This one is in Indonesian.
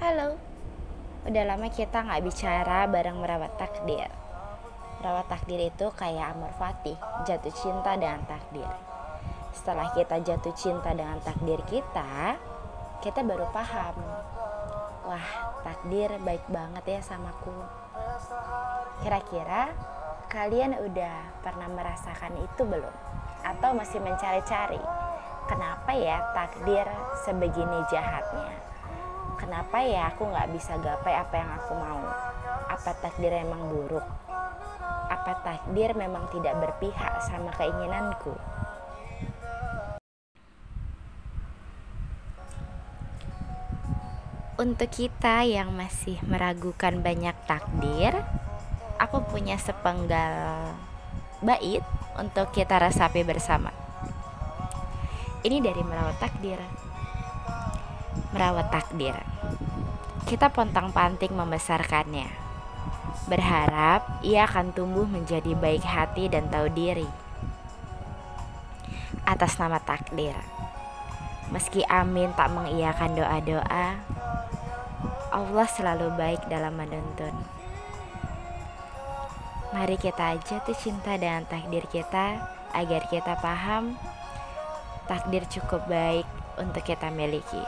Halo, udah lama kita nggak bicara bareng merawat takdir. Merawat takdir itu kayak Amor Fatih, jatuh cinta dengan takdir. Setelah kita jatuh cinta dengan takdir kita, kita baru paham. Wah, takdir baik banget ya samaku. Kira-kira kalian udah pernah merasakan itu belum? Atau masih mencari-cari? Kenapa ya takdir sebegini jahatnya? Kenapa ya aku nggak bisa gapai apa yang aku mau? Apa takdir emang buruk? Apa takdir memang tidak berpihak sama keinginanku? Untuk kita yang masih meragukan banyak takdir, aku punya sepenggal bait untuk kita resapi bersama. Ini dari merawat takdir. Merawat takdir. Kita pontang-panting membesarkannya. Berharap ia akan tumbuh menjadi baik hati dan tahu diri. Atas nama takdir. Meski amin tak mengiyakan doa-doa, Allah selalu baik dalam menuntun. Mari kita jatuh cinta dengan takdir kita agar kita paham takdir cukup baik untuk kita miliki.